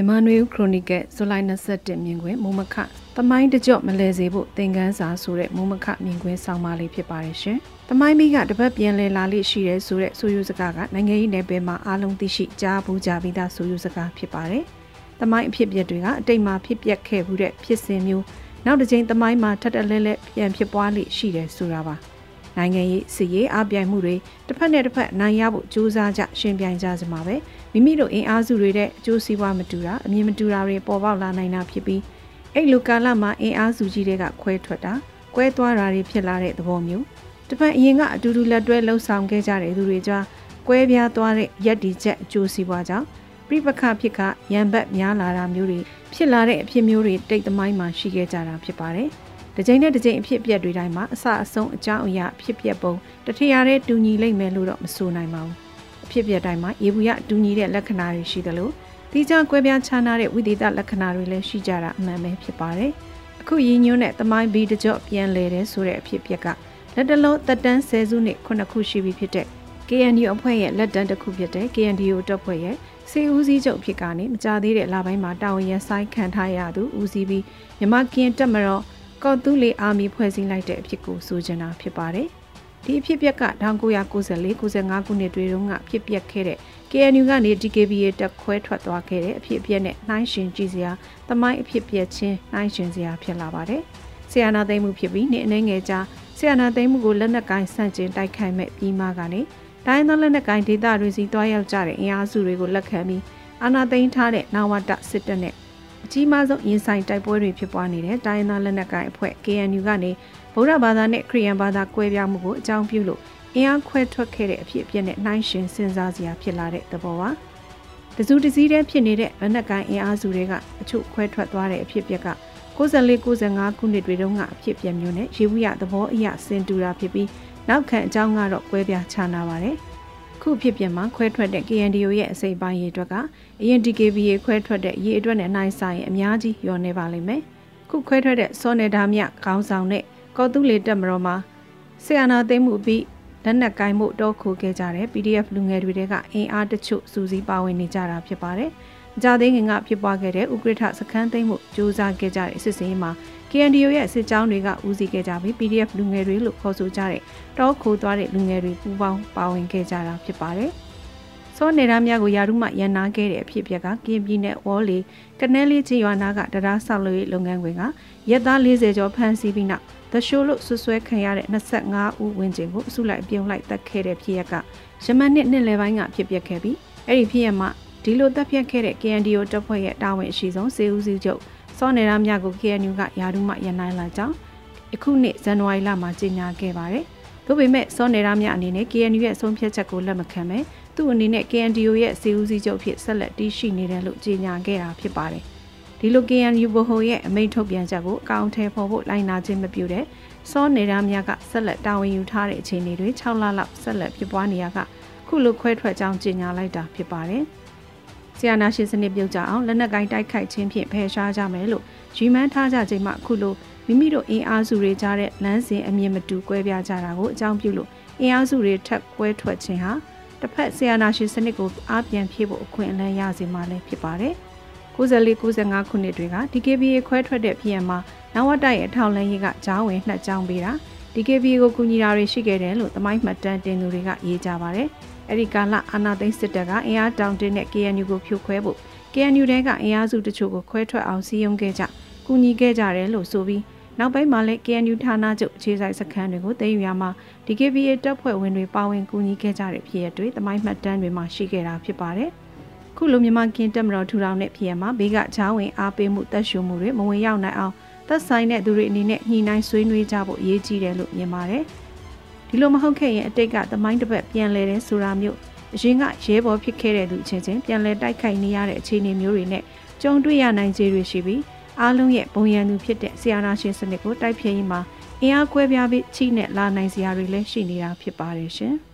မြန်မာနွေဦးခရိုနီကယ်ဇူလိုင်27မြင်ကွင်းမူမခတမိုင်းတကြော့မလဲစေဖို့သင်ခန်းစာဆိုတဲ့မူမခမြင်ကွင်းဆောင်းပါးလေးဖြစ်ပါတယ်ရှင်။တမိုင်းမီးကတပတ်ပြန်လဲလာလိရှိတဲ့ဆိုတဲ့ဆိုယူစကားကနိုင်ငံရေးနယ်ပယ်မှာအားလုံးသိရှိကြားဘူးကြပြီးသားဆိုယူစကားဖြစ်ပါတယ်။တမိုင်းအဖြစ်အပျက်တွေကအတိတ်မှာဖြစ်ပျက်ခဲ့မှုတဲ့ဖြစ်စဉ်မျိုးနောက်တစ်ချိန်တမိုင်းမှာထပ်တလဲလဲပြန်ဖြစ်ပွားလိရှိတယ်ဆိုတာပါ။ နိုင်ငံရေးစီရေးအပြိုင်မှုတွေတစ်ဖက်နဲ့တစ်ဖက်နိုင်ရဖို့ကြိုးစားကြရှင်ပြိုင်ကြစမှာပဲမိမိတို့အင်အားစုတွေတဲ့အကျိုးစီးပွားမတူတာအမြင်မတူတာတွေပေါ်ပေါက်လာနိုင်တာဖြစ်ပြီးအဲ့လိုကာလမှာအင်အားစုကြီးတွေကခွဲထွက်တာကွဲသွားတာတွေဖြစ်လာတဲ့သဘောမျိုးတစ်ဖက်အရင်ကအတူတူလက်တွဲလှုပ်ဆောင်ခဲ့ကြတဲ့သူတွေကြားကွဲပြားသွားတဲ့ရက်ဒီချက်အကျိုးစီးပွားကြောင့်ပြိပခဖြစ်ကရန်ဘက်များလာတာမျိုးတွေဖြစ်လာတဲ့အဖြစ်မျိုးတွေတိတ်သမိုင်းမှာရှိခဲ့ကြတာဖြစ်ပါတယ်။ တစ်ချိန်နဲ့တစ်ချိန်အဖြစ်အပျက်တွေတိုင်းမှာအစအဆုံးအကြောင်းအရာဖြစ်ပျက်ပုံတထရာတဲ့တူညီလိမ့်မယ်လို့တော့မဆိုနိုင်ပါဘူး။အဖြစ်အပျက်တိုင်းမှာရေဘူးရတူညီတဲ့လက္ခဏာတွေရှိသလိုတိကျကွဲပြားခြားနားတဲ့ဝိသေသလက္ခဏာတွေလည်းရှိကြတာအမှန်ပဲဖြစ်ပါတယ်။အခုရည်ညွှန်းတဲ့သမိုင်းဘီတကြော့ပြန်လဲတဲ့ဆိုတဲ့အဖြစ်အပျက်ကလက်တလုံးတက်တန်းဆယ်စုနှစ်ခုနှစ်ခုရှိပြီဖြစ်တဲ့ KNU အဖွဲ့ရဲ့လက်တန်းတစ်ခုဖြစ်တဲ့ KNDO တပ်ဖွဲ့ရဲ့စေဦးစီးချုပ်ဖြစ်ကနေမကြသေးတဲ့လပိုင်းမှာတာဝန်ရဆိုင်ခံထားရသူဦးစီးပြီးမြမကင်းတက်မတော် ကော့တူးလီအာမီဖွဲ့စည်းလိုက်တဲ့အဖြစ်ကိုဆိုချင်တာဖြစ်ပါတယ်။ဒီအဖြစ်ပျက်က1994 95ခုနှစ်တွေတုန်းကဖြစ်ပျက်ခဲ့တဲ့ KNU ကနေ DKBA တက်ခွဲထွက်သွားခဲ့တဲ့အဖြစ်အပျက်နဲ့နှိုင်းရှင်ကြည့်စရာတမိုင်းအဖြစ်ပျက်ချင်းနှိုင်းရှင်စရာဖြစ်လာပါတယ်။ဆီယနာသိမ်းမှုဖြစ်ပြီးနေအနေငယ်ကြားဆီယနာသိမ်းမှုကိုလက်နက်ကိုင်းဆန့်ကျင်တိုက်ခိုက်မဲ့ပြီးမှကနေတိုင်းသောလက်နက်ကိုင်းဒေသတွေစီတွားရောက်ကြတဲ့အင်အားစုတွေကိုလက်ခံပြီးအာဏာသိမ်းထားတဲ့နာဝတစစ်တပ်နဲ့ အကြီးမားဆုံးရင်ဆိုင်တိုက်ပွဲတွေဖြစ်ပွားနေတဲ့တိုင်းသားလက်နက်ကိုင်အဖွဲ့ KNU ကနေဗုဒ္ဓဘာသာနဲ့ခရစ်ယာန်ဘာသာကွဲပြားမှုကိုအကြောင်းပြုလို့အင်အားခွဲထွက်ခဲ့တဲ့အဖြစ်အပျက်နဲ့နှိုင်းယှဉ်စဉ်းစားစရာဖြစ်လာတဲ့သဘောပါ။တစုတစည်းတည်းဖြစ်နေတဲ့လက်နက်ကိုင်အင်အားစုတွေကအချို့ခွဲထွက်သွားတဲ့အဖြစ်အပျက်က94-95ခုနှစ်တွေတုန်းကအဖြစ်အပျက်မျိုးနဲ့ရေဘူးရသဘောအရဆင်တူတာဖြစ်ပြီးနောက်ခံအကြောင်းကတော့ကွဲပြားခြားနာပါတယ်။ ခုဖြစ်ပြန်မှာခွဲထွက်တဲ့ KNDO ရဲ့အစိပ်ပိုင်းရေအတွက်ကအရင် DKBA ခွဲထွက်တဲ့ရေအတွက်နဲ့နှိုင်းဆိုင်အများကြီးလျော်နေပါလိမ့်မယ်။ခုခွဲထွက်တဲ့စောနေဒါမြခေါင်းဆောင်တဲ့ကော်တူးလေတက်မတော်မှာဆီယနာသိမ်းမှုပြီးလက်နက်ကိုင်းမှုတောခိုခဲ့ကြတဲ့ PDF လူငယ်တွေကအင်အားတချို့စူးစီးပါဝင်နေကြတာဖြစ်ပါတယ်။ ကြာသေးခင်ကဖြစ်ပွားခဲ့တဲ့ဥက္ကဋ္ဌစခန်းသိမ်းမှုစူးစမ်းခဲ့ကြတဲ့စစ်စင်ရေးမှာ KNDO ရဲ့စစ်ကြောင်းတွေကဦးစီးခဲ့ကြပြီး PDF လူငယ်တွေလို့ခေါ်ဆိုကြတဲ့တောခိုသွားတဲ့လူငယ်တွေပူးပေါင်းပါဝင်ခဲ့ကြတာဖြစ်ပါတယ်။စောနေရများကိုယာရုမှရန်နာခဲ့တဲ့အဖြစ်အပျက်ကကင်းပြည်နယ်ဝေါ်လီကနဲလေးချီရွာနာကတရားဆောက်လုပ်ရေးလုပ်ငန်းခွင်ကရက်သား40ကျော်ဖမ်းဆီးပြီးနောက်သရှိုးလို့ဆွဆွဲခံရတဲ့25ဦးဝန်းကျင်ကိုအစုလိုက်ပြုံလိုက်တက်ခဲ့တဲ့ဖြစ်ရက်ကရမန်နှစ်နှစ်လယ်ပိုင်းကဖြစ်ပျက်ခဲ့ပြီးအဲ့ဒီဖြစ်ရမှာ ဒီလိုတက်ပြက်ခဲ့တဲ့ KNDO တပ်ဖွဲ့ရဲ့တာဝန်အရှိဆုံးစေဦးစီးချုပ်စောနေရမြကို KNU ကယာရုမှရန်နိုင်လာကြောင်းအခုနှစ်ဇန်နဝါရီလမှာကြေညာခဲ့ပါတယ်။ဒါပေမဲ့စောနေရမြအနေနဲ့ KNU ရဲ့ဆုံးဖြတ်ချက်ကိုလက်မခံပဲသူ့အနေနဲ့ KNDO ရဲ့စေဦးစီးချုပ်ဖြစ်ဆက်လက်တည်ရှိနေတယ်လို့ကြေညာခဲ့တာဖြစ်ပါတယ်။ဒီလို KNU ဘဟုရဲ့အမိန့်ထုတ်ပြန်ချက်ကိုအကောင့်ထဲပေါ်ဖို့လိုက်နာခြင်းမပြုတဲ့စောနေရများကဆက်လက်တာဝန်ယူထားတဲ့အခြေအနေတွေ6လလောက်ဆက်လက်ဖြစ်ပွားနေရကခုလိုခွဲထွက်ကြောင်းကြေညာလိုက်တာဖြစ်ပါတယ်။ ဆီယနာရှင်စနစ်ပြုတ်ကြအောင်လက်နက်ကိုင်းတိုက်ခိုက်ခြင်းဖြင့်ဖယ်ရှားကြမယ်လို့ရီမန်းထားကြချိန်မှခုလိုမိမိတို့အင်အားစုတွေကြားတဲ့လမ်းစဉ်အမြင်မတူကွဲပြားကြတာကိုအကြောင်းပြုလို့အင်အားစုတွေထက်ကွဲထွက်ခြင်းဟာတစ်ဖက်ဆီယနာရှင်စနစ်ကိုအားပြန်ဖြည့်ဖို့အခွင့်အလမ်းရစေမှာလည်းဖြစ်ပါတယ်။94-95ခုနှစ်တွေက DKBA ခွဲထွက်တဲ့ပြည်မှာနဝတရဲ့အထောက်လန်းရေးကကြားဝင်နှက်ကြောင်းပေးတာ DKBA ကိုကူညီတာတွေရှိခဲ့တယ်လို့သမိုင်းမှတ်တမ်းတင်သူတွေကရေးကြပါတယ်။ အဲဒီကာလအာနာသိန်းစစ်တပ်ကအင်အားတောင်တင်းတဲ့ KNU ကိုဖြိုခွဲဖို့ KNU တဲကအင်အားစုတချို့ကိုခွဲထွက်အောင်စီယုံခဲ့ကြကူညီခဲ့ကြတယ်လို့ဆိုပြီးနောက်ပိုင်းမှာလည်း KNU ဌာနချုပ်အခြေစိုက်စခန်းတွေကိုတည်ယူရမှာ DKBA တပ်ဖွဲ့ဝင်တွေပါဝင်ကူညီခဲ့ကြတဲ့ဖြစ်ရတွေသမိုင်းမှတ်တမ်းတွေမှာရှိခဲ့တာဖြစ်ပါတယ်။ခုလိုမြန်မာကင်းတက်မတော်ထူထောင်တဲ့ဖြစ်ရမှာဘေးကချားဝင်အားပေးမှုတက်ရှုံမှုတွေမဝင်ရောက်နိုင်အောင်သက်ဆိုင်တဲ့သူတွေအနေနဲ့ညှိနှိုင်းဆွေးနွေးကြဖို့အရေးကြီးတယ်လို့မြင်ပါတယ် ဒီလိုမဟုတ်ခဲ့ရင်အတိတ်ကသမိုင်းတစ်ပတ်ပြန်လဲတဲ့ဆိုတာမျိုးအရင်ကရဲဘော်ဖြစ်ခဲ့တဲ့သူချင်းချင်းပြန်လဲတိုက်ခိုက်နေရတဲ့အခြေအနေမျိုးတွေနဲ့ကြုံတွေ့ရနိုင်ခြေတွေရှိပြီးအားလုံးရဲ့ဘုံရန်သူဖြစ်တဲ့ဆီယာနာရှင်စနစ်ကိုတိုက်ဖျက်ရေးမှာအင်အားကွဲပြားပြီးချိနဲ့လာနိုင်စရာတွေလည်းရှိနေတာဖြစ်ပါတယ်ရှင်။